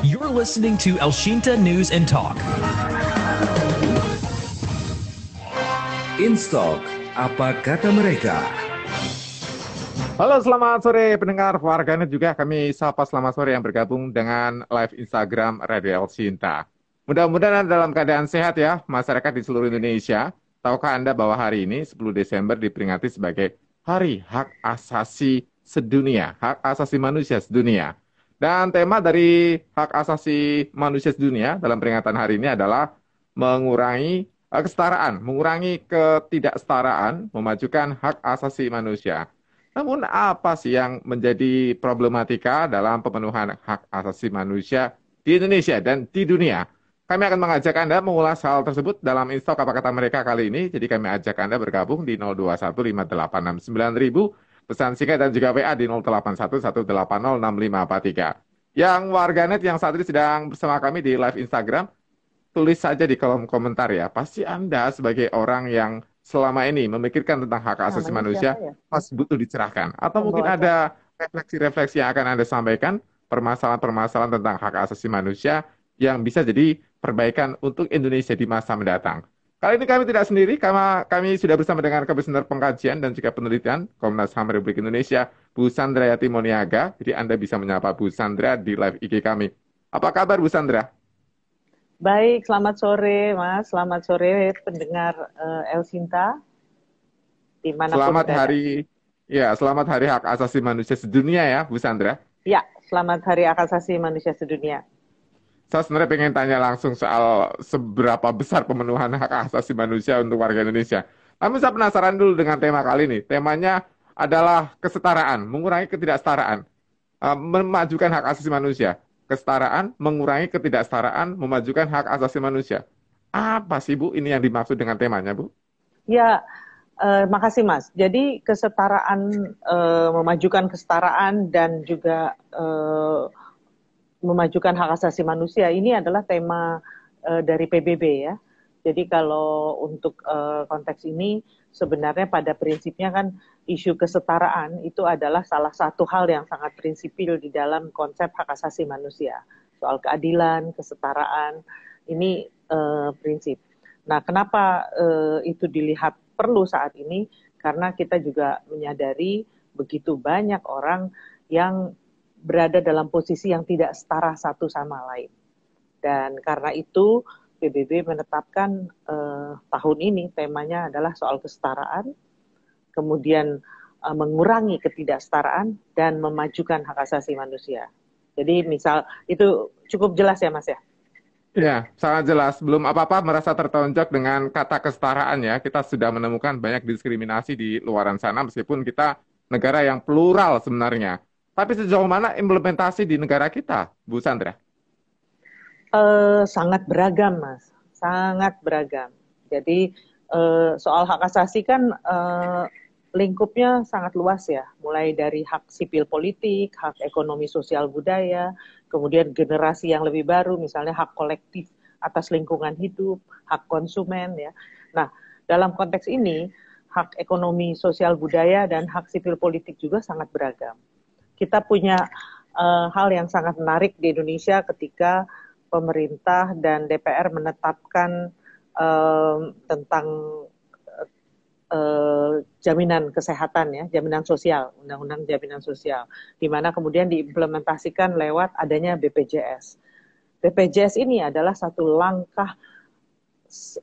You're listening to El Shinta News and Talk. Instalk, apa kata mereka? Halo, selamat sore pendengar warganet juga kami sapa selamat sore yang bergabung dengan live Instagram Radio El Sinta. Mudah-mudahan dalam keadaan sehat ya masyarakat di seluruh Indonesia. Tahukah Anda bahwa hari ini 10 Desember diperingati sebagai Hari Hak Asasi Sedunia, Hak Asasi Manusia Sedunia. Dan tema dari hak asasi manusia sedunia dalam peringatan hari ini adalah mengurangi uh, kesetaraan, mengurangi ketidaksetaraan, memajukan hak asasi manusia. Namun apa sih yang menjadi problematika dalam pemenuhan hak asasi manusia di Indonesia dan di dunia? Kami akan mengajak Anda mengulas hal tersebut dalam instok apa kata mereka kali ini. Jadi kami ajak Anda bergabung di 0215869000 pesan singkat dan juga WA di 0811806543. Yang warganet yang saat ini sedang bersama kami di live Instagram, tulis saja di kolom komentar ya. Pasti Anda sebagai orang yang selama ini memikirkan tentang hak asasi nah, manusia, ya? pas butuh dicerahkan. Atau mungkin ada refleksi-refleksi yang akan Anda sampaikan, permasalahan-permasalahan tentang hak asasi manusia yang bisa jadi perbaikan untuk Indonesia di masa mendatang. Kali ini kami tidak sendiri, karena kami sudah bersama dengan Komisioner Pengkajian dan juga Penelitian Komnas HAM Republik Indonesia, Bu Sandra Yati Moniaga. Jadi Anda bisa menyapa Bu Sandra di live IG kami. Apa kabar Bu Sandra? Baik, selamat sore Mas, selamat sore pendengar uh, El Sinta. selamat hari, ya selamat hari hak asasi manusia sedunia ya Bu Sandra. Ya, selamat hari hak asasi manusia sedunia saya sebenarnya pengen tanya langsung soal seberapa besar pemenuhan hak asasi manusia untuk warga Indonesia. Tapi saya penasaran dulu dengan tema kali ini. Temanya adalah kesetaraan, mengurangi ketidaksetaraan, uh, memajukan hak asasi manusia. Kesetaraan, mengurangi ketidaksetaraan, memajukan hak asasi manusia. Apa sih Bu ini yang dimaksud dengan temanya Bu? Ya, uh, makasih Mas. Jadi kesetaraan, uh, memajukan kesetaraan dan juga uh, memajukan hak asasi manusia ini adalah tema uh, dari PBB ya. Jadi kalau untuk uh, konteks ini sebenarnya pada prinsipnya kan isu kesetaraan itu adalah salah satu hal yang sangat prinsipil di dalam konsep hak asasi manusia. Soal keadilan, kesetaraan, ini uh, prinsip. Nah, kenapa uh, itu dilihat perlu saat ini? Karena kita juga menyadari begitu banyak orang yang berada dalam posisi yang tidak setara satu sama lain. Dan karena itu PBB menetapkan eh, tahun ini temanya adalah soal kesetaraan, kemudian eh, mengurangi ketidaksetaraan dan memajukan hak asasi manusia. Jadi misal itu cukup jelas ya Mas ya? Ya, sangat jelas. Belum apa-apa merasa tertonjok dengan kata kesetaraan ya. Kita sudah menemukan banyak diskriminasi di luaran sana meskipun kita negara yang plural sebenarnya. Tapi sejauh mana implementasi di negara kita, Bu Sandra? Uh, sangat beragam, Mas. Sangat beragam. Jadi uh, soal hak asasi kan uh, lingkupnya sangat luas ya, mulai dari hak sipil politik, hak ekonomi sosial budaya, kemudian generasi yang lebih baru, misalnya hak kolektif atas lingkungan hidup, hak konsumen ya. Nah, dalam konteks ini, hak ekonomi sosial budaya dan hak sipil politik juga sangat beragam kita punya uh, hal yang sangat menarik di Indonesia ketika pemerintah dan DPR menetapkan uh, tentang uh, jaminan kesehatan ya, jaminan sosial, undang-undang jaminan sosial, di mana kemudian diimplementasikan lewat adanya BPJS. BPJS ini adalah satu langkah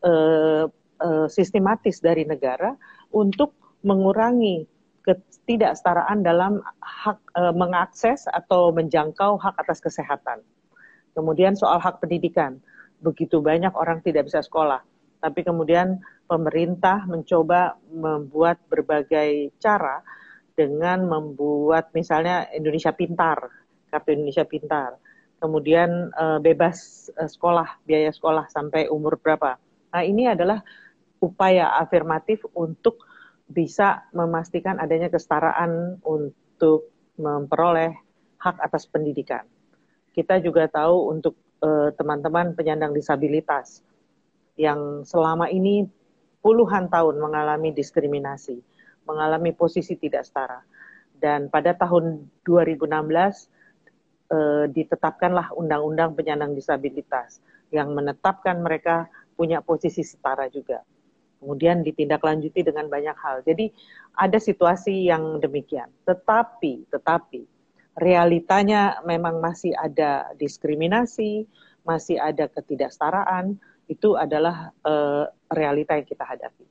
uh, uh, sistematis dari negara untuk mengurangi ketidaksetaraan dalam hak e, mengakses atau menjangkau hak atas kesehatan. Kemudian soal hak pendidikan, begitu banyak orang tidak bisa sekolah, tapi kemudian pemerintah mencoba membuat berbagai cara dengan membuat misalnya Indonesia Pintar, kartu Indonesia Pintar, kemudian e, bebas e, sekolah, biaya sekolah sampai umur berapa. Nah ini adalah upaya afirmatif untuk bisa memastikan adanya kesetaraan untuk memperoleh hak atas pendidikan. Kita juga tahu untuk eh, teman-teman penyandang disabilitas yang selama ini puluhan tahun mengalami diskriminasi, mengalami posisi tidak setara. Dan pada tahun 2016 eh, ditetapkanlah undang-undang penyandang disabilitas yang menetapkan mereka punya posisi setara juga. Kemudian ditindaklanjuti dengan banyak hal. Jadi ada situasi yang demikian. Tetapi, tetapi realitanya memang masih ada diskriminasi, masih ada ketidaksetaraan. Itu adalah uh, realita yang kita hadapi.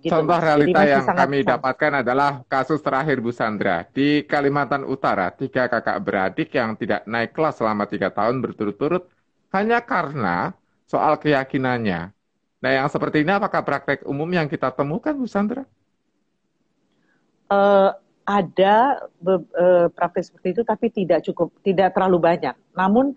Gitu, Contoh realita yang kami sangat... dapatkan adalah kasus terakhir Bu Sandra. Di Kalimantan Utara, tiga kakak beradik yang tidak naik kelas selama tiga tahun berturut-turut hanya karena soal keyakinannya. Nah, yang seperti ini apakah praktek umum yang kita temukan, Bu Sandra? Uh, ada uh, praktek seperti itu, tapi tidak cukup, tidak terlalu banyak. Namun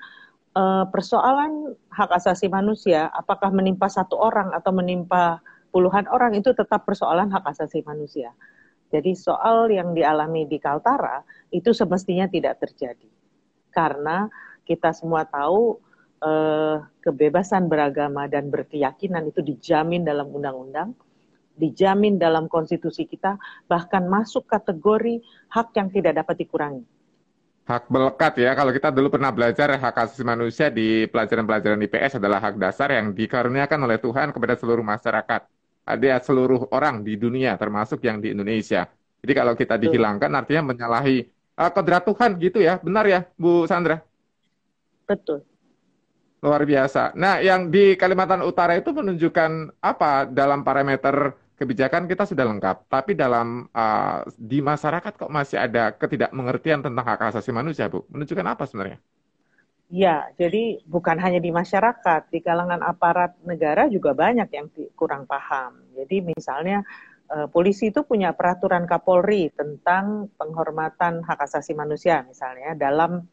uh, persoalan hak asasi manusia, apakah menimpa satu orang atau menimpa puluhan orang itu tetap persoalan hak asasi manusia. Jadi soal yang dialami di Kaltara itu semestinya tidak terjadi. Karena kita semua tahu eh, kebebasan beragama dan berkeyakinan itu dijamin dalam undang-undang, dijamin dalam konstitusi kita, bahkan masuk kategori hak yang tidak dapat dikurangi. Hak melekat ya, kalau kita dulu pernah belajar hak asasi manusia di pelajaran-pelajaran IPS adalah hak dasar yang dikaruniakan oleh Tuhan kepada seluruh masyarakat ada seluruh orang di dunia, termasuk yang di Indonesia. Jadi kalau kita dihilangkan artinya menyalahi uh, kodrat Tuhan gitu ya, benar ya Bu Sandra? Betul. Luar biasa. Nah, yang di Kalimantan Utara itu menunjukkan apa dalam parameter kebijakan kita sudah lengkap, tapi dalam uh, di masyarakat kok masih ada ketidakmengertian tentang hak asasi manusia, Bu? Menunjukkan apa sebenarnya? Ya, jadi bukan hanya di masyarakat, di kalangan aparat negara juga banyak yang kurang paham. Jadi misalnya eh, polisi itu punya peraturan Kapolri tentang penghormatan hak asasi manusia misalnya dalam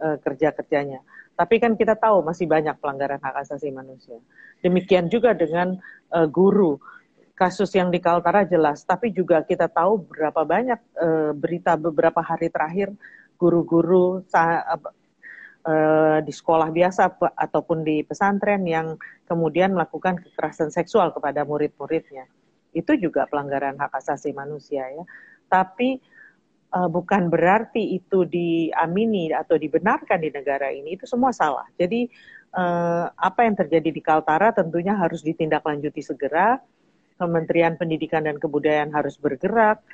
uh, kerja-kerjanya. Tapi kan kita tahu masih banyak pelanggaran hak asasi manusia. Demikian juga dengan uh, guru. Kasus yang di Kaltara jelas, tapi juga kita tahu berapa banyak uh, berita beberapa hari terakhir guru-guru Eh, di sekolah biasa ataupun di pesantren yang kemudian melakukan kekerasan seksual kepada murid-muridnya. Itu juga pelanggaran hak asasi manusia ya. Tapi uh, bukan berarti itu diamini atau dibenarkan di negara ini itu semua salah. Jadi uh, apa yang terjadi di Kaltara tentunya harus ditindaklanjuti segera. Kementerian Pendidikan dan Kebudayaan harus bergerak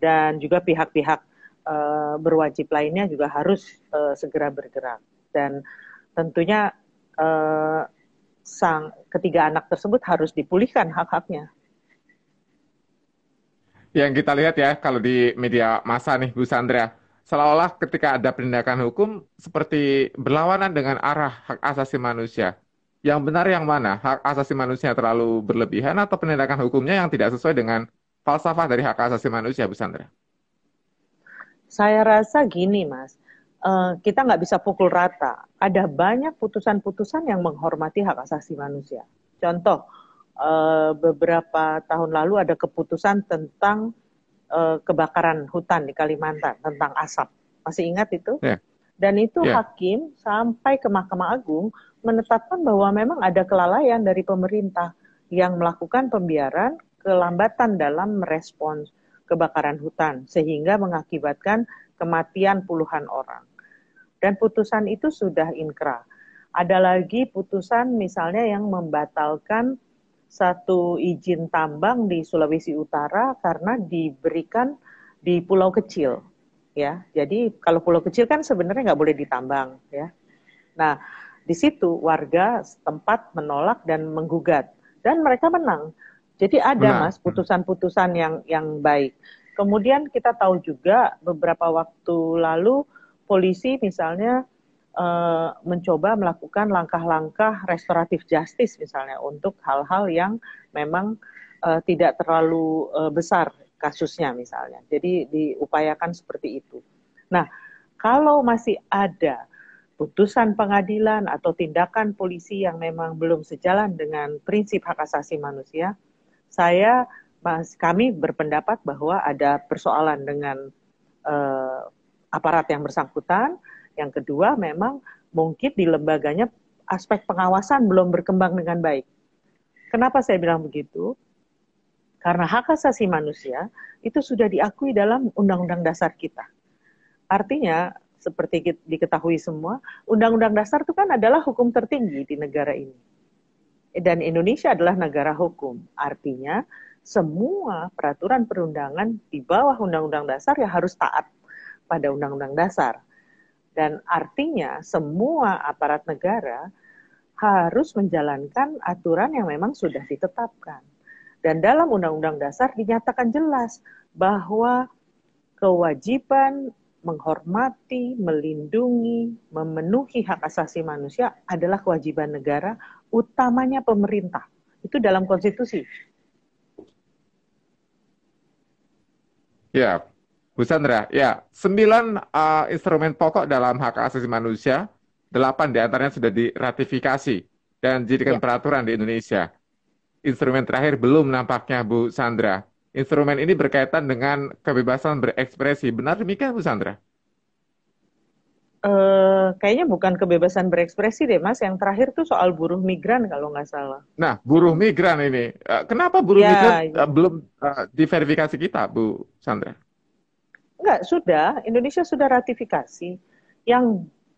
dan juga pihak-pihak uh, berwajib lainnya juga harus uh, segera bergerak dan tentunya uh, sang ketiga anak tersebut harus dipulihkan hak-haknya. Yang kita lihat ya kalau di media massa nih Bu Sandra, seolah-olah ketika ada penindakan hukum seperti berlawanan dengan arah hak asasi manusia. Yang benar yang mana? Hak asasi manusia terlalu berlebihan atau penindakan hukumnya yang tidak sesuai dengan falsafah dari hak asasi manusia, Bu Sandra? Saya rasa gini, Mas uh, kita nggak bisa pukul rata. Ada banyak putusan-putusan yang menghormati hak asasi manusia. Contoh, uh, beberapa tahun lalu ada keputusan tentang uh, kebakaran hutan di Kalimantan, tentang asap. Masih ingat itu? Yeah. Dan itu yeah. hakim sampai ke Mahkamah Agung menetapkan bahwa memang ada kelalaian dari pemerintah yang melakukan pembiaran kelambatan dalam merespons kebakaran hutan sehingga mengakibatkan kematian puluhan orang dan putusan itu sudah inkrah. Ada lagi putusan misalnya yang membatalkan satu izin tambang di Sulawesi Utara karena diberikan di pulau kecil ya. Jadi kalau pulau kecil kan sebenarnya nggak boleh ditambang ya. Nah di situ warga setempat menolak dan menggugat dan mereka menang. Jadi ada Benar. mas putusan-putusan yang yang baik. Kemudian kita tahu juga beberapa waktu lalu polisi misalnya uh, mencoba melakukan langkah-langkah restoratif justice misalnya untuk hal-hal yang memang uh, tidak terlalu uh, besar kasusnya misalnya. Jadi diupayakan seperti itu. Nah, kalau masih ada putusan pengadilan atau tindakan polisi yang memang belum sejalan dengan prinsip hak asasi manusia, saya mas kami berpendapat bahwa ada persoalan dengan uh, aparat yang bersangkutan. Yang kedua, memang mungkin di lembaganya aspek pengawasan belum berkembang dengan baik. Kenapa saya bilang begitu? Karena hak asasi manusia itu sudah diakui dalam undang-undang dasar kita. Artinya, seperti diketahui semua, Undang-Undang Dasar itu kan adalah hukum tertinggi di negara ini. Dan Indonesia adalah negara hukum. Artinya semua peraturan perundangan di bawah Undang-Undang Dasar ya harus taat pada Undang-Undang Dasar. Dan artinya semua aparat negara harus menjalankan aturan yang memang sudah ditetapkan. Dan dalam Undang-Undang Dasar dinyatakan jelas bahwa kewajiban menghormati, melindungi, memenuhi hak asasi manusia adalah kewajiban negara, utamanya pemerintah. Itu dalam konstitusi. Ya, Bu Sandra, ya, sembilan uh, instrumen pokok dalam hak asasi manusia, delapan di antaranya sudah diratifikasi dan dijadikan ya. peraturan di Indonesia. Instrumen terakhir belum nampaknya Bu Sandra. Instrumen ini berkaitan dengan kebebasan berekspresi. Benar demikian, Bu Sandra? Uh, kayaknya bukan kebebasan berekspresi deh, Mas. Yang terakhir tuh soal buruh migran kalau nggak salah. Nah, buruh migran ini, uh, kenapa buruh ya, migran ya. Uh, belum uh, diverifikasi kita, Bu Sandra? Enggak, sudah. Indonesia sudah ratifikasi. Yang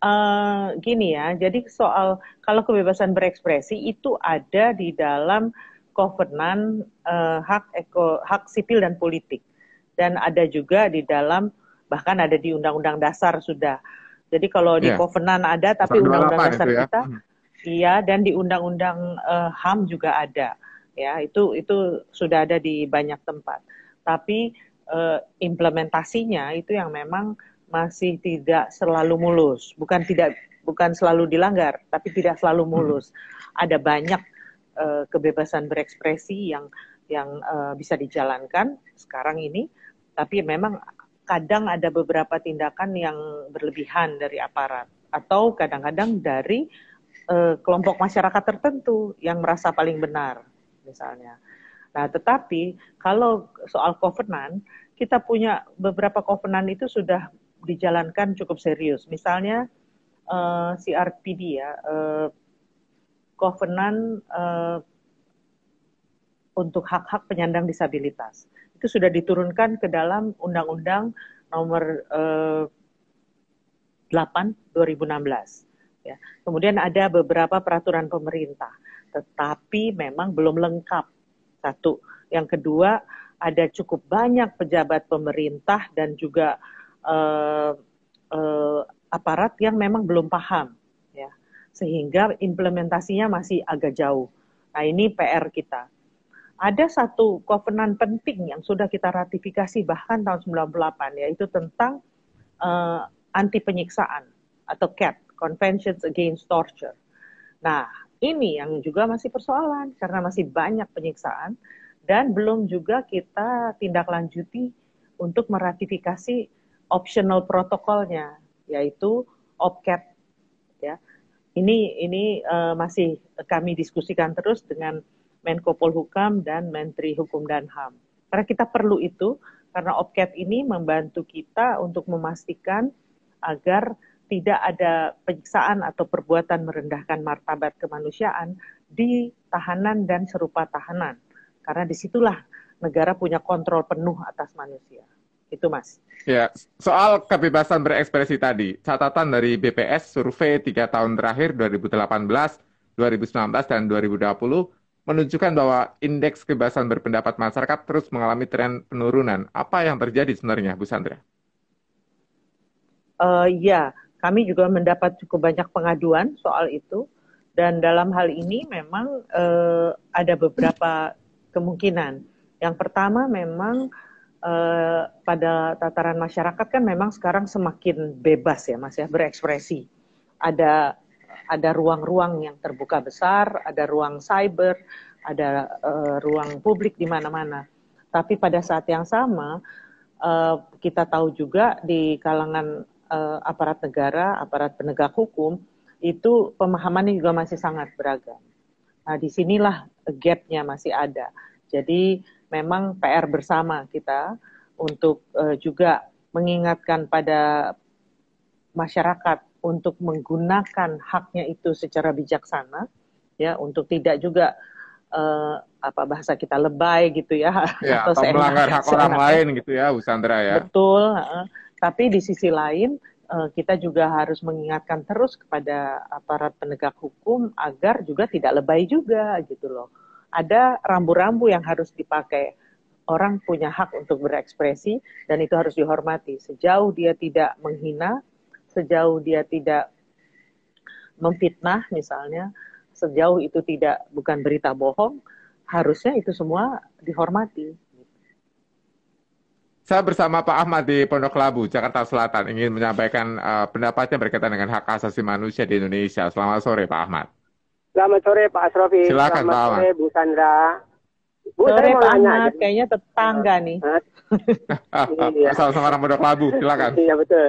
uh, gini ya, jadi soal kalau kebebasan berekspresi itu ada di dalam kovenan uh, hak eko, hak sipil dan politik dan ada juga di dalam bahkan ada di undang-undang dasar sudah. Jadi kalau di yeah. kovenan ada tapi undang-undang dasar ya. kita hmm. iya dan di undang-undang uh, HAM juga ada. Ya, itu itu sudah ada di banyak tempat. Tapi uh, implementasinya itu yang memang masih tidak selalu mulus. Bukan tidak bukan selalu dilanggar, tapi tidak selalu mulus. Hmm. Ada banyak uh, kebebasan berekspresi yang yang uh, bisa dijalankan sekarang ini, tapi memang kadang ada beberapa tindakan yang berlebihan dari aparat atau kadang-kadang dari uh, kelompok masyarakat tertentu yang merasa paling benar, misalnya. Nah, tetapi kalau soal covenant, kita punya beberapa covenant itu sudah dijalankan cukup serius. Misalnya uh, CRPD ya, uh, covenant uh, untuk hak-hak penyandang disabilitas. Itu sudah diturunkan ke dalam Undang-Undang Nomor uh, 8 2016. Ya. Kemudian ada beberapa peraturan pemerintah, tetapi memang belum lengkap. Satu, yang kedua ada cukup banyak pejabat pemerintah dan juga uh, uh, aparat yang memang belum paham sehingga implementasinya masih agak jauh. Nah ini PR kita. Ada satu kovenan penting yang sudah kita ratifikasi bahkan tahun 98 yaitu tentang uh, anti penyiksaan atau CAT, Conventions Against Torture. Nah ini yang juga masih persoalan karena masih banyak penyiksaan dan belum juga kita tindak lanjuti untuk meratifikasi optional protokolnya yaitu OPCAT ya ini ini uh, masih kami diskusikan terus dengan Menko Polhukam dan Menteri Hukum dan HAM. Karena kita perlu itu, karena OPCAT ini membantu kita untuk memastikan agar tidak ada penyiksaan atau perbuatan merendahkan martabat kemanusiaan di tahanan dan serupa tahanan. Karena di situlah negara punya kontrol penuh atas manusia. Itu Mas. Ya, soal kebebasan berekspresi tadi, catatan dari BPS survei tiga tahun terakhir 2018, 2019, dan 2020 menunjukkan bahwa indeks kebebasan berpendapat masyarakat terus mengalami tren penurunan. Apa yang terjadi sebenarnya, Bu Sandra? Uh, ya, kami juga mendapat cukup banyak pengaduan soal itu. Dan dalam hal ini memang uh, ada beberapa kemungkinan. Yang pertama memang uh, pada tataran masyarakat kan memang sekarang semakin bebas ya Mas ya berekspresi. Ada ada ruang-ruang yang terbuka besar, ada ruang cyber, ada uh, ruang publik di mana-mana. Tapi pada saat yang sama uh, kita tahu juga di kalangan uh, aparat negara, aparat penegak hukum itu pemahamannya juga masih sangat beragam. Nah, di sinilah gapnya masih ada. Jadi memang PR bersama kita untuk uh, juga mengingatkan pada masyarakat untuk menggunakan haknya itu secara bijaksana ya untuk tidak juga uh, apa bahasa kita lebay gitu ya, ya atau, atau melanggar hak orang lain gitu ya Bu Sandra ya betul uh, tapi di sisi lain uh, kita juga harus mengingatkan terus kepada aparat penegak hukum agar juga tidak lebay juga gitu loh. Ada rambu-rambu yang harus dipakai. Orang punya hak untuk berekspresi dan itu harus dihormati. Sejauh dia tidak menghina, sejauh dia tidak memfitnah misalnya, sejauh itu tidak bukan berita bohong, harusnya itu semua dihormati. Saya bersama Pak Ahmad di Pondok Labu, Jakarta Selatan, ingin menyampaikan uh, pendapatnya berkaitan dengan hak asasi manusia di Indonesia. Selamat sore, Pak Ahmad. Selamat sore, Pak Asrofi. Silakan, Selamat Pak sore, Ahmad. Bu Sandra. Bu, sore, saya mau Pak nanya. Ahmad. Kayaknya tetangga nih. Iya. Sama-sama orang Pondok Labu, silakan. Iya, betul.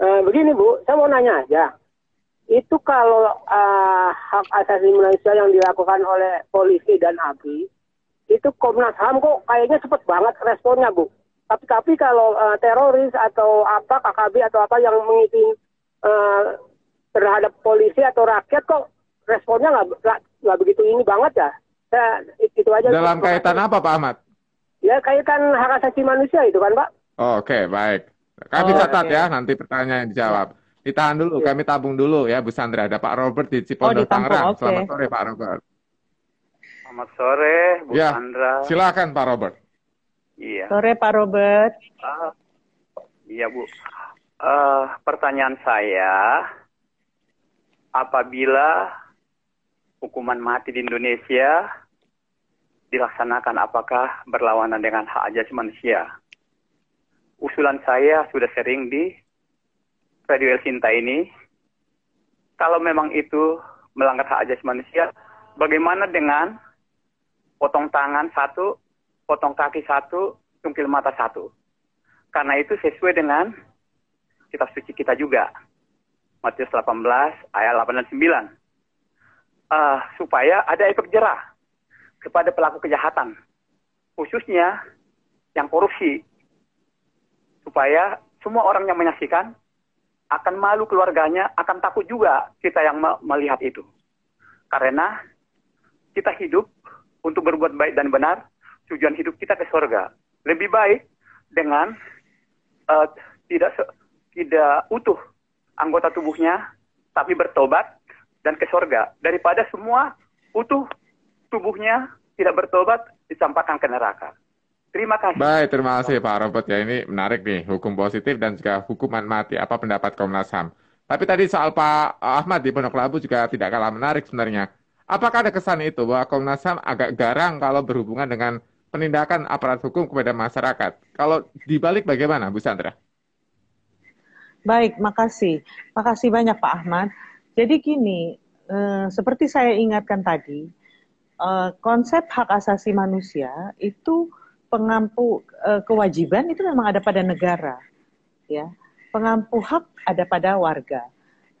Eh, begini, Bu, saya mau nanya aja. Itu kalau eh, hak asasi manusia yang dilakukan oleh polisi dan ABRI, itu Komnas HAM kok kayaknya cepet banget responnya, Bu. Tapi tapi kalau eh, teroris atau apa KKB atau apa yang mengitin eh, terhadap polisi atau rakyat kok responnya nggak nggak- begitu ini banget ya. Saya, itu aja. Dalam kaitan apa, Pak Ahmad? Ya kaitan hak asasi manusia itu kan, Pak. Oke, baik. Kami Oh, catat oke. ya, nanti pertanyaan yang dijawab. Ditahan dulu, kami tabung dulu ya, Bu Sandra. Ada Pak Robert di Cipondoh, ditampung, Tangerang. oke. Selamat sore, Pak Robert. Selamat sore, Bu Ya, Sandra. Silakan, Pak Robert. Iya, Sore Pak Robert. Ah, iya Bu. Eh, pertanyaan saya, apabila hukuman mati di Indonesia dilaksanakan, apakah berlawanan dengan hak asasi manusia? Usulan saya sudah sering di Radio El Sinta ini. Kalau memang itu melanggar hak asasi manusia, bagaimana dengan potong tangan satu, potong kaki satu, tungkil mata satu. Karena itu sesuai dengan kitab suci kita juga. Matius 18 ayat 8 dan 9. Eh, supaya ada efek jerah kepada pelaku kejahatan. Khususnya yang korupsi. Supaya semua orang yang menyaksikan akan malu keluarganya, akan takut juga kita yang me- melihat itu. Karena kita hidup untuk berbuat baik dan benar, tujuan hidup kita ke surga. Lebih baik dengan eh, tidak tidak utuh anggota tubuhnya, tapi bertobat dan ke surga daripada semua utuh tubuhnya tidak bertobat dicampakkan ke neraka. Terima kasih. Baik, terima kasih Pak Robert ya. Ini menarik nih, hukum positif dan juga hukuman mati. Apa pendapat Komnas HAM? Tapi tadi soal Pak Ahmad di Pondok Labu juga tidak kalah menarik sebenarnya. Apakah ada kesan itu bahwa Komnas HAM agak garang kalau berhubungan dengan penindakan aparat hukum kepada masyarakat? Kalau dibalik bagaimana, Bu Sandra? Baik, makasih. Makasih banyak Pak Ahmad. Jadi gini, eh, seperti saya ingatkan tadi, eh, konsep hak asasi manusia itu pengampu eh, kewajiban itu memang ada pada negara, ya. Pengampu hak ada pada warga.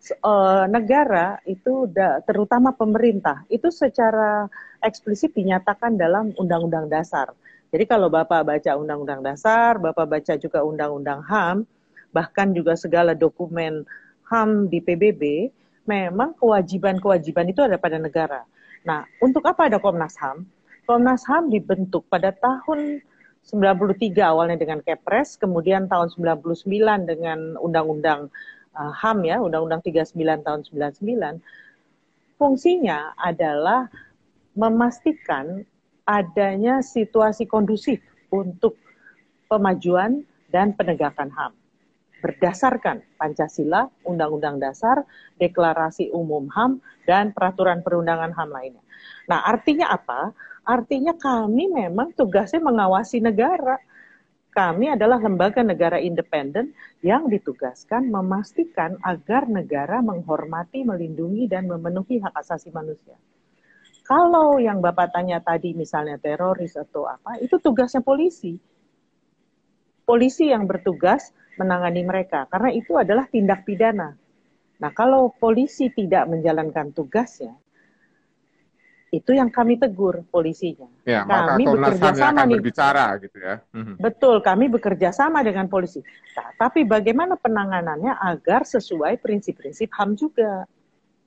Eh, negara itu terutama pemerintah itu secara eksplisit dinyatakan dalam Undang-Undang Dasar. Jadi kalau Bapak baca Undang-Undang Dasar, Bapak baca juga Undang-Undang HAM, bahkan juga segala dokumen HAM di PBB, memang kewajiban-kewajiban itu ada pada negara. Nah, untuk apa ada Komnas HAM? Komnas HAM dibentuk pada tahun 93 awalnya dengan Kepres, kemudian tahun 99 dengan Undang-Undang uh, HAM ya, Undang-Undang 39 tahun 99. Fungsinya adalah memastikan adanya situasi kondusif untuk pemajuan dan penegakan HAM berdasarkan Pancasila, Undang-Undang Dasar, Deklarasi Umum HAM, dan peraturan perundangan HAM lainnya. Nah, artinya apa? Artinya kami memang tugasnya mengawasi negara. Kami adalah lembaga negara independen yang ditugaskan memastikan agar negara menghormati, melindungi, dan memenuhi hak asasi manusia. Kalau yang Bapak tanya tadi misalnya teroris atau apa, itu tugasnya polisi. Polisi yang bertugas menangani mereka, karena itu adalah tindak pidana. Nah, kalau polisi tidak menjalankan tugasnya, itu yang kami tegur polisinya. Ya, Kami bekerja sama nih. berbicara gitu ya. Mhm. Betul, kami bekerja sama dengan polisi. Nah, tapi bagaimana penanganannya agar sesuai prinsip-prinsip HAM juga,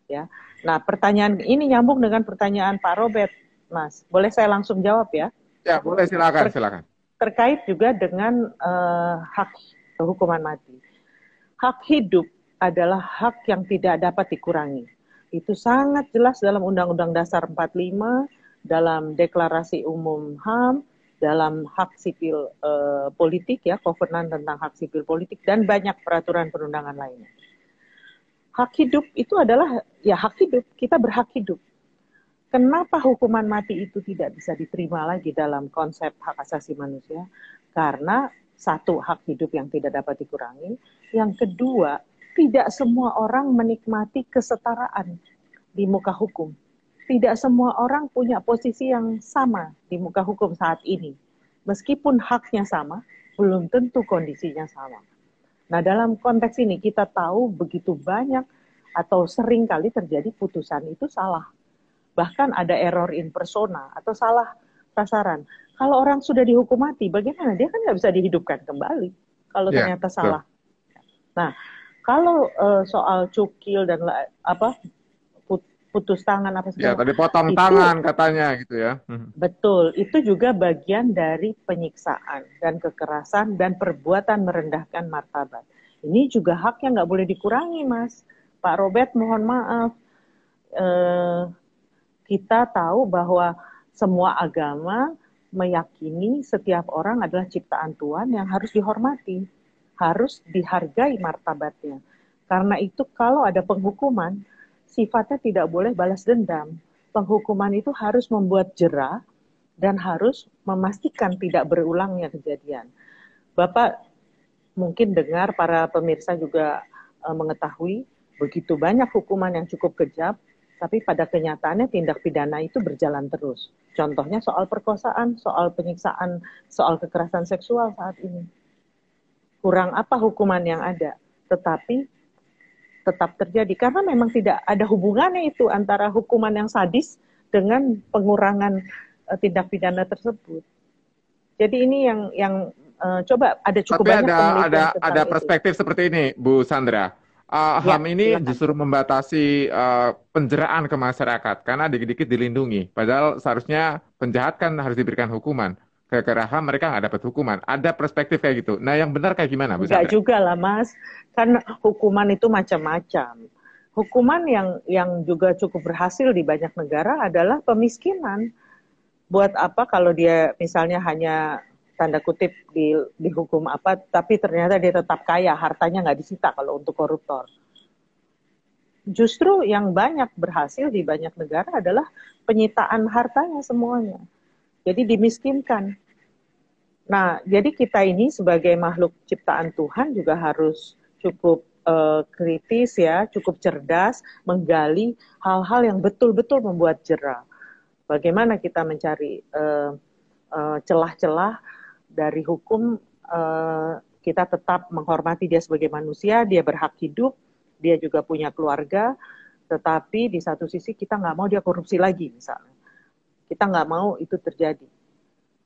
ya. Nah, pertanyaan ini nyambung dengan pertanyaan Pak Robert, Mas. Boleh saya langsung jawab ya? Ya, boleh silakan, Ter- silakan. terkait juga dengan eh, hak hukuman mati. hak hidup adalah hak yang tidak dapat dikurangi. Itu sangat jelas dalam Undang-Undang Dasar 45, dalam Deklarasi Umum HAM, dalam hak sipil uh, politik ya, kovenan tentang hak sipil politik dan banyak peraturan perundangan lainnya. Hak hidup itu adalah ya hak hidup, kita berhak hidup. Kenapa hukuman mati itu tidak bisa diterima lagi dalam konsep hak asasi manusia? Karena satu hak hidup yang tidak dapat dikurangi, yang kedua tidak semua orang menikmati kesetaraan di muka hukum. Tidak semua orang punya posisi yang sama di muka hukum saat ini. Meskipun haknya sama, belum tentu kondisinya sama. Nah, dalam konteks ini kita tahu begitu banyak atau sering kali terjadi putusan itu salah bahkan ada error in persona atau salah sasaran. Kalau orang sudah dihukum mati, bagaimana? Dia kan nggak bisa dihidupkan kembali kalau yeah, ternyata salah. Nah, kalau uh, soal cukil dan apa putus tangan apa segala. Ya, tadi potong itu, tangan katanya gitu ya. Hmm. Betul, itu juga bagian dari penyiksaan dan kekerasan dan perbuatan merendahkan martabat. Ini juga hak yang nggak boleh dikurangi, Mas. Pak Robert, mohon maaf. Eh, kita tahu bahwa semua agama meyakini setiap orang adalah ciptaan Tuhan yang harus dihormati, harus dihargai martabatnya. Karena itu kalau ada penghukuman, sifatnya tidak boleh balas dendam. Penghukuman itu harus membuat jerah dan harus memastikan tidak berulangnya kejadian. Bapak mungkin dengar para pemirsa juga uh, mengetahui begitu banyak hukuman yang cukup kejam tapi pada kenyataannya tindak pidana itu berjalan terus. Contohnya soal perkosaan, soal penyiksaan, soal kekerasan seksual saat ini. Kurang apa hukuman yang ada, tetapi tetap terjadi karena memang tidak ada hubungannya itu antara hukuman yang sadis dengan pengurangan uh, tindak pidana tersebut. Jadi ini yang yang uh, coba ada cukup Tapi banyak ada ada ada perspektif itu. seperti ini, Bu Sandra uh, ya, HAM ini silakan. justru membatasi uh, penjeraan ke masyarakat karena dikit-dikit dilindungi. Padahal seharusnya penjahat kan harus diberikan hukuman. HAM mereka nggak dapat hukuman. Ada perspektif kayak gitu. Nah yang benar kayak gimana? Enggak juga lah Mas. Kan hukuman itu macam-macam. Hukuman yang yang juga cukup berhasil di banyak negara adalah pemiskinan. Buat apa kalau dia misalnya hanya tanda kutip di dihukum apa, tapi ternyata dia tetap kaya, hartanya nggak disita kalau untuk koruptor. Justru yang banyak berhasil di banyak negara adalah penyitaan hartanya semuanya. Jadi dimiskinkan. Nah, jadi kita ini sebagai makhluk ciptaan Tuhan juga harus cukup uh, kritis ya, cukup cerdas, menggali hal-hal yang betul-betul membuat jerah. Bagaimana kita mencari uh, uh, celah-celah dari hukum kita tetap menghormati dia sebagai manusia, dia berhak hidup, dia juga punya keluarga, tetapi di satu sisi kita nggak mau dia korupsi lagi misalnya. Kita nggak mau itu terjadi.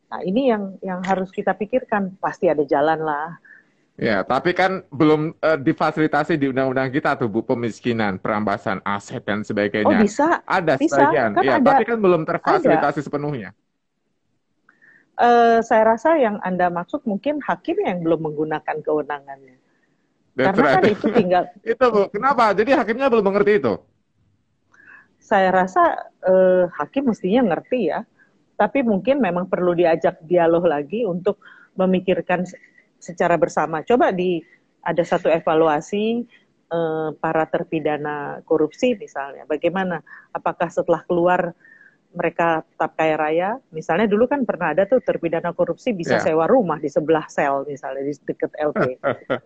Nah ini yang yang harus kita pikirkan, pasti ada jalan lah. Ya, tapi kan belum uh, difasilitasi di undang-undang kita tuh Bu pemiskinan, perampasan aset dan sebagainya. Oh bisa? Ada bisa. sebagian, kan ya, ada, tapi kan belum terfasilitasi ada. sepenuhnya. Uh, saya rasa yang Anda maksud mungkin hakim yang belum menggunakan kewenangannya. That's Karena right. kan itu tinggal... itu Bu, kenapa? Jadi hakimnya belum mengerti itu? Saya rasa uh, hakim mestinya ngerti ya. Tapi mungkin memang perlu diajak dialog lagi untuk memikirkan secara bersama. Coba di ada satu evaluasi uh, para terpidana korupsi misalnya. Bagaimana? Apakah setelah keluar mereka tetap kaya raya, misalnya dulu kan pernah ada tuh terpidana korupsi bisa yeah. sewa rumah di sebelah sel misalnya di dekat LP.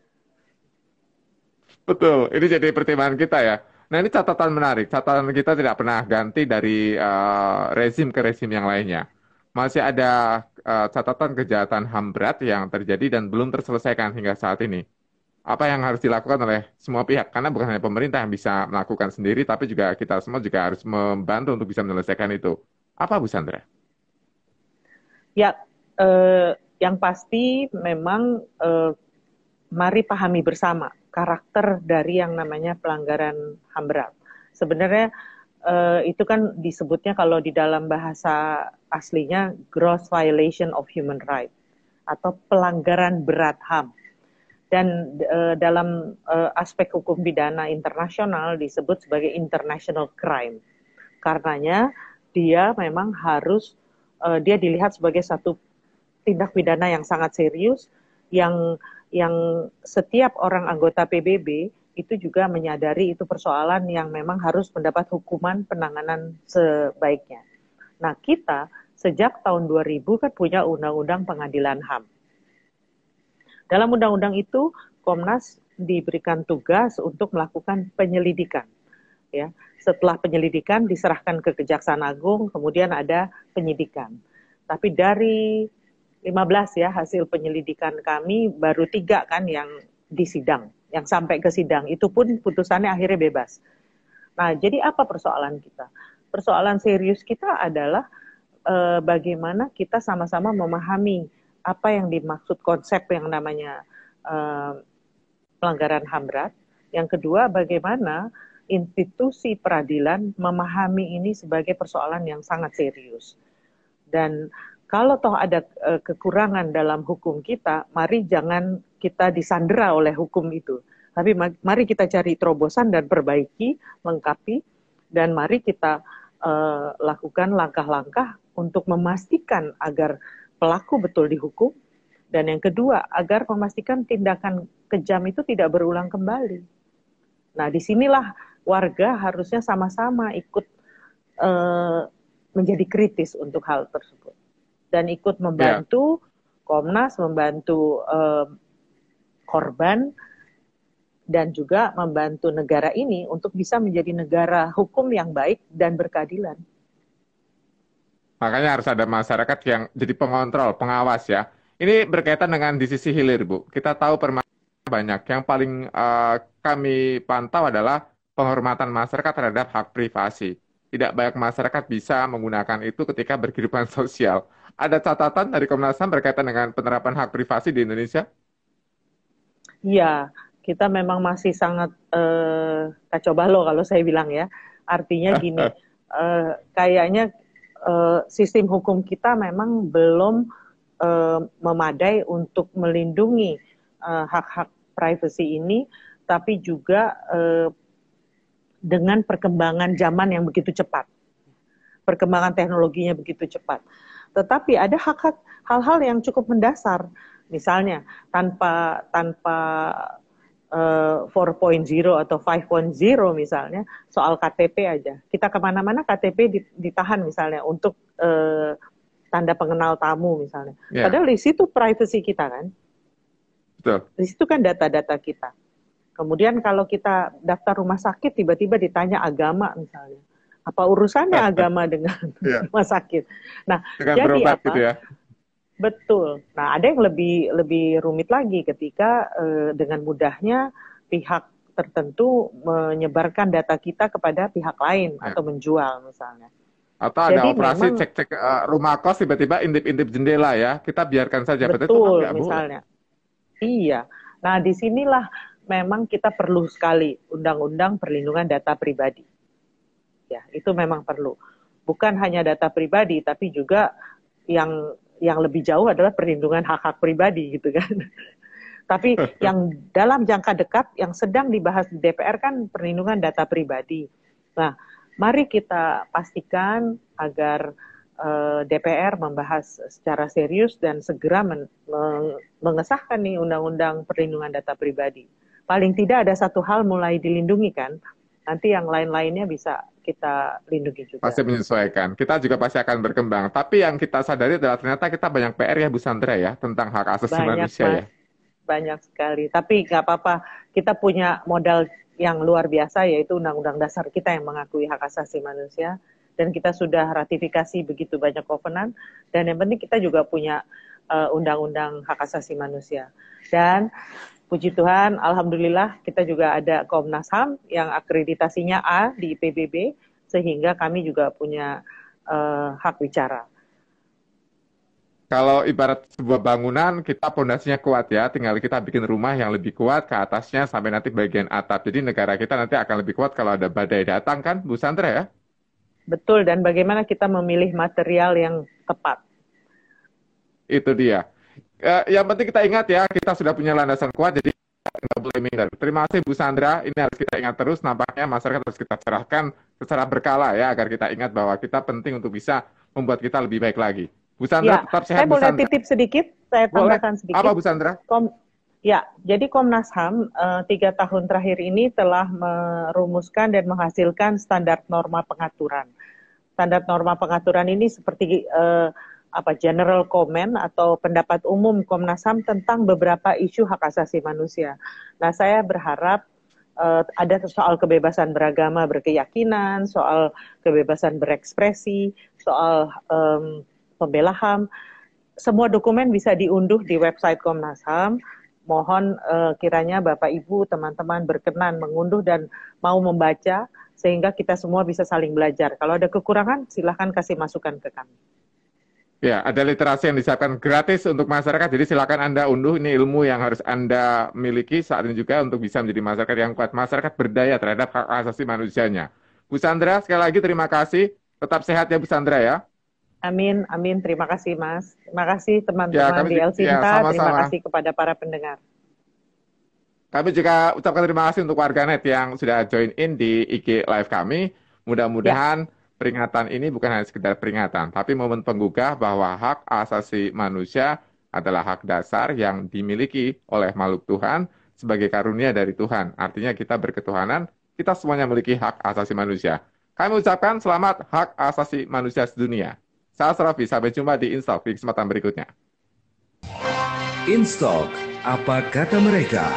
Betul, ini jadi pertimbangan kita ya. Nah ini catatan menarik, catatan kita tidak pernah ganti dari uh, rezim ke rezim yang lainnya. Masih ada uh, catatan kejahatan HAM berat yang terjadi dan belum terselesaikan hingga saat ini. Apa yang harus dilakukan oleh semua pihak? Karena bukan hanya pemerintah yang bisa melakukan sendiri tapi juga kita semua juga harus membantu untuk bisa menyelesaikan itu. Apa Bu Sandra? Ya eh, yang pasti memang eh, mari pahami bersama karakter dari yang namanya pelanggaran HAM berat sebenarnya eh, itu kan disebutnya kalau di dalam bahasa aslinya gross violation of human right atau pelanggaran berat HAM dan uh, dalam uh, aspek hukum pidana internasional disebut sebagai international crime. Karenanya dia memang harus uh, dia dilihat sebagai satu tindak pidana yang sangat serius yang yang setiap orang anggota PBB itu juga menyadari itu persoalan yang memang harus mendapat hukuman penanganan sebaiknya. Nah, kita sejak tahun 2000 kan punya undang-undang pengadilan HAM dalam undang-undang itu Komnas diberikan tugas untuk melakukan penyelidikan. Ya, setelah penyelidikan diserahkan ke Kejaksaan Agung, kemudian ada penyidikan. Tapi dari 15 ya hasil penyelidikan kami baru tiga kan yang disidang, yang sampai ke sidang. Itu pun putusannya akhirnya bebas. Nah, jadi apa persoalan kita? Persoalan serius kita adalah eh, bagaimana kita sama-sama memahami apa yang dimaksud konsep yang namanya uh, pelanggaran HAM berat. Yang kedua, bagaimana institusi peradilan memahami ini sebagai persoalan yang sangat serius. Dan kalau toh ada uh, kekurangan dalam hukum kita, mari jangan kita disandera oleh hukum itu. Tapi mari kita cari terobosan dan perbaiki, lengkapi, dan mari kita uh, lakukan langkah-langkah untuk memastikan agar pelaku betul dihukum, dan yang kedua agar memastikan tindakan kejam itu tidak berulang kembali. Nah, di sinilah warga harusnya sama-sama ikut uh, menjadi kritis untuk hal tersebut dan ikut membantu yeah. Komnas, membantu korban dan juga membantu negara ini untuk bisa menjadi negara hukum yang baik dan berkeadilan. Makanya harus ada masyarakat yang jadi pengontrol, pengawas ya. Ini berkaitan dengan di sisi hilir, Bu. Kita tahu permasalahan banyak. Yang paling uh, kami pantau adalah penghormatan masyarakat terhadap hak privasi. Tidak banyak masyarakat bisa menggunakan itu ketika berkehidupan sosial. Ada catatan dari Komnas HAM berkaitan dengan penerapan hak privasi di Indonesia? Iya, kita memang masih sangat uh, kacau balau kalau saya bilang ya. Artinya gini, uh, kayaknya uh, sistem hukum kita memang belum uh, memadai untuk melindungi hak-hak uh, privasi ini, tapi juga uh, dengan perkembangan zaman yang begitu cepat, perkembangan teknologinya begitu cepat. Tetapi ada hak-hak hal-hal yang cukup mendasar, misalnya tanpa tanpa uh, 4.0 atau 5.0 misalnya soal KTP aja. Kita ke mana-mana KTP ditahan misalnya untuk uh, tanda pengenal tamu misalnya. Yeah. Padahal di situ privacy kita kan. Betul. Di situ kan data-data kita. Kemudian kalau kita daftar rumah sakit tiba-tiba ditanya agama misalnya. Apa urusannya agama dengan yeah. rumah sakit? Nah, dengan jadi apa? Gitu ya. Betul. Nah, ada yang lebih lebih rumit lagi ketika eh, dengan mudahnya pihak tertentu menyebarkan data kita kepada pihak lain ya. atau menjual misalnya. Atau ada Jadi operasi cek-cek uh, rumah kos tiba-tiba intip-intip jendela ya. Kita biarkan saja. Betul, itu misalnya. Iya. Nah, di sinilah memang kita perlu sekali undang-undang perlindungan data pribadi. Ya, itu memang perlu. Bukan hanya data pribadi, tapi juga yang yang lebih jauh adalah perlindungan hak-hak pribadi gitu kan. Tapi yang dalam jangka dekat yang sedang dibahas di DPR kan perlindungan data pribadi. Nah, mari kita pastikan agar eh, DPR membahas secara serius dan segera men mengesahkan nih undang-undang perlindungan data pribadi. Paling tidak ada satu hal mulai dilindungi kan, nanti yang lain-lainnya bisa kita lindungi juga. Pasti menyesuaikan. Kita juga pasti akan berkembang. Tapi yang kita sadari adalah ternyata kita banyak PR ya Bu Sandra ya tentang hak asasi banyak, manusia ya. Banyak sekali. Tapi nggak apa-apa. Kita punya modal yang luar biasa yaitu Undang-Undang Dasar kita yang mengakui hak asasi manusia dan kita sudah ratifikasi begitu banyak kovenan dan yang penting kita juga punya uh, undang-undang hak asasi manusia dan puji Tuhan, alhamdulillah kita juga ada Komnas HAM yang akreditasinya A di PBB, sehingga kami juga punya uh, hak bicara. Kalau ibarat sebuah bangunan, kita pondasinya kuat ya, tinggal kita bikin rumah yang lebih kuat ke atasnya sampai nanti bagian atap. Jadi negara kita nanti akan lebih kuat kalau ada badai datang kan, Bu Sandra ya? Betul, dan bagaimana kita memilih material yang tepat. Itu dia uh, yang penting kita ingat ya, kita sudah punya landasan kuat, jadi lemminger. Terima kasih Bu Sandra. Ini harus kita ingat terus. Nampaknya masyarakat harus kita cerahkan secara berkala ya agar kita ingat bahwa kita penting untuk bisa membuat kita lebih baik lagi. Bu Sandra Ya, tetap sehat. saya Bu boleh Sandra. titip sedikit, saya Boleh. tambahkan sedikit. Apa Bu Sandra? Kom ya, jadi Komnas HAM eh, tiga tahun terakhir ini telah merumuskan dan menghasilkan standar norma pengaturan. Standar norma pengaturan ini seperti eh, apa general comment atau pendapat umum Komnas HAM tentang beberapa isu hak asasi manusia. Nah, saya berharap eh, ada soal kebebasan beragama, berkeyakinan, soal kebebasan berekspresi, soal em, pembela HAM. Semua dokumen bisa diunduh di website Komnas HAM. Mohon eh, kiranya Bapak Ibu, teman-teman berkenan mengunduh dan mau membaca sehingga kita semua bisa saling belajar. Kalau ada kekurangan, silahkan kasih masukan ke kami. Ya, ada literasi yang disiapkan gratis untuk masyarakat. Jadi silakan Anda unduh ini ilmu yang harus Anda miliki saat ini juga untuk bisa menjadi masyarakat yang kuat, masyarakat berdaya terhadap hak asasi manusianya. Bu Sandra, sekali lagi terima kasih. Tetap sehat ya Bu Sandra ya. Amin, amin. Terima kasih, Mas. Terima kasih Ya, teman-teman kami di El ya, Terima kasih kepada para pendengar. Kami juga ucapkan terima kasih untuk warganet yang sudah join in di IG live kami. Mudah-mudahan peringatan ini bukan hanya sekedar peringatan, tapi momen penggugah bahwa hak asasi manusia adalah hak dasar yang dimiliki oleh makhluk Tuhan sebagai karunia dari Tuhan. Artinya kita berketuhanan, kita semuanya memiliki hak asasi manusia. Kami ucapkan selamat hak asasi manusia sedunia. Saya Asrafi, sampai jumpa di Instalk di kesempatan berikutnya. Instalk, apa kata mereka?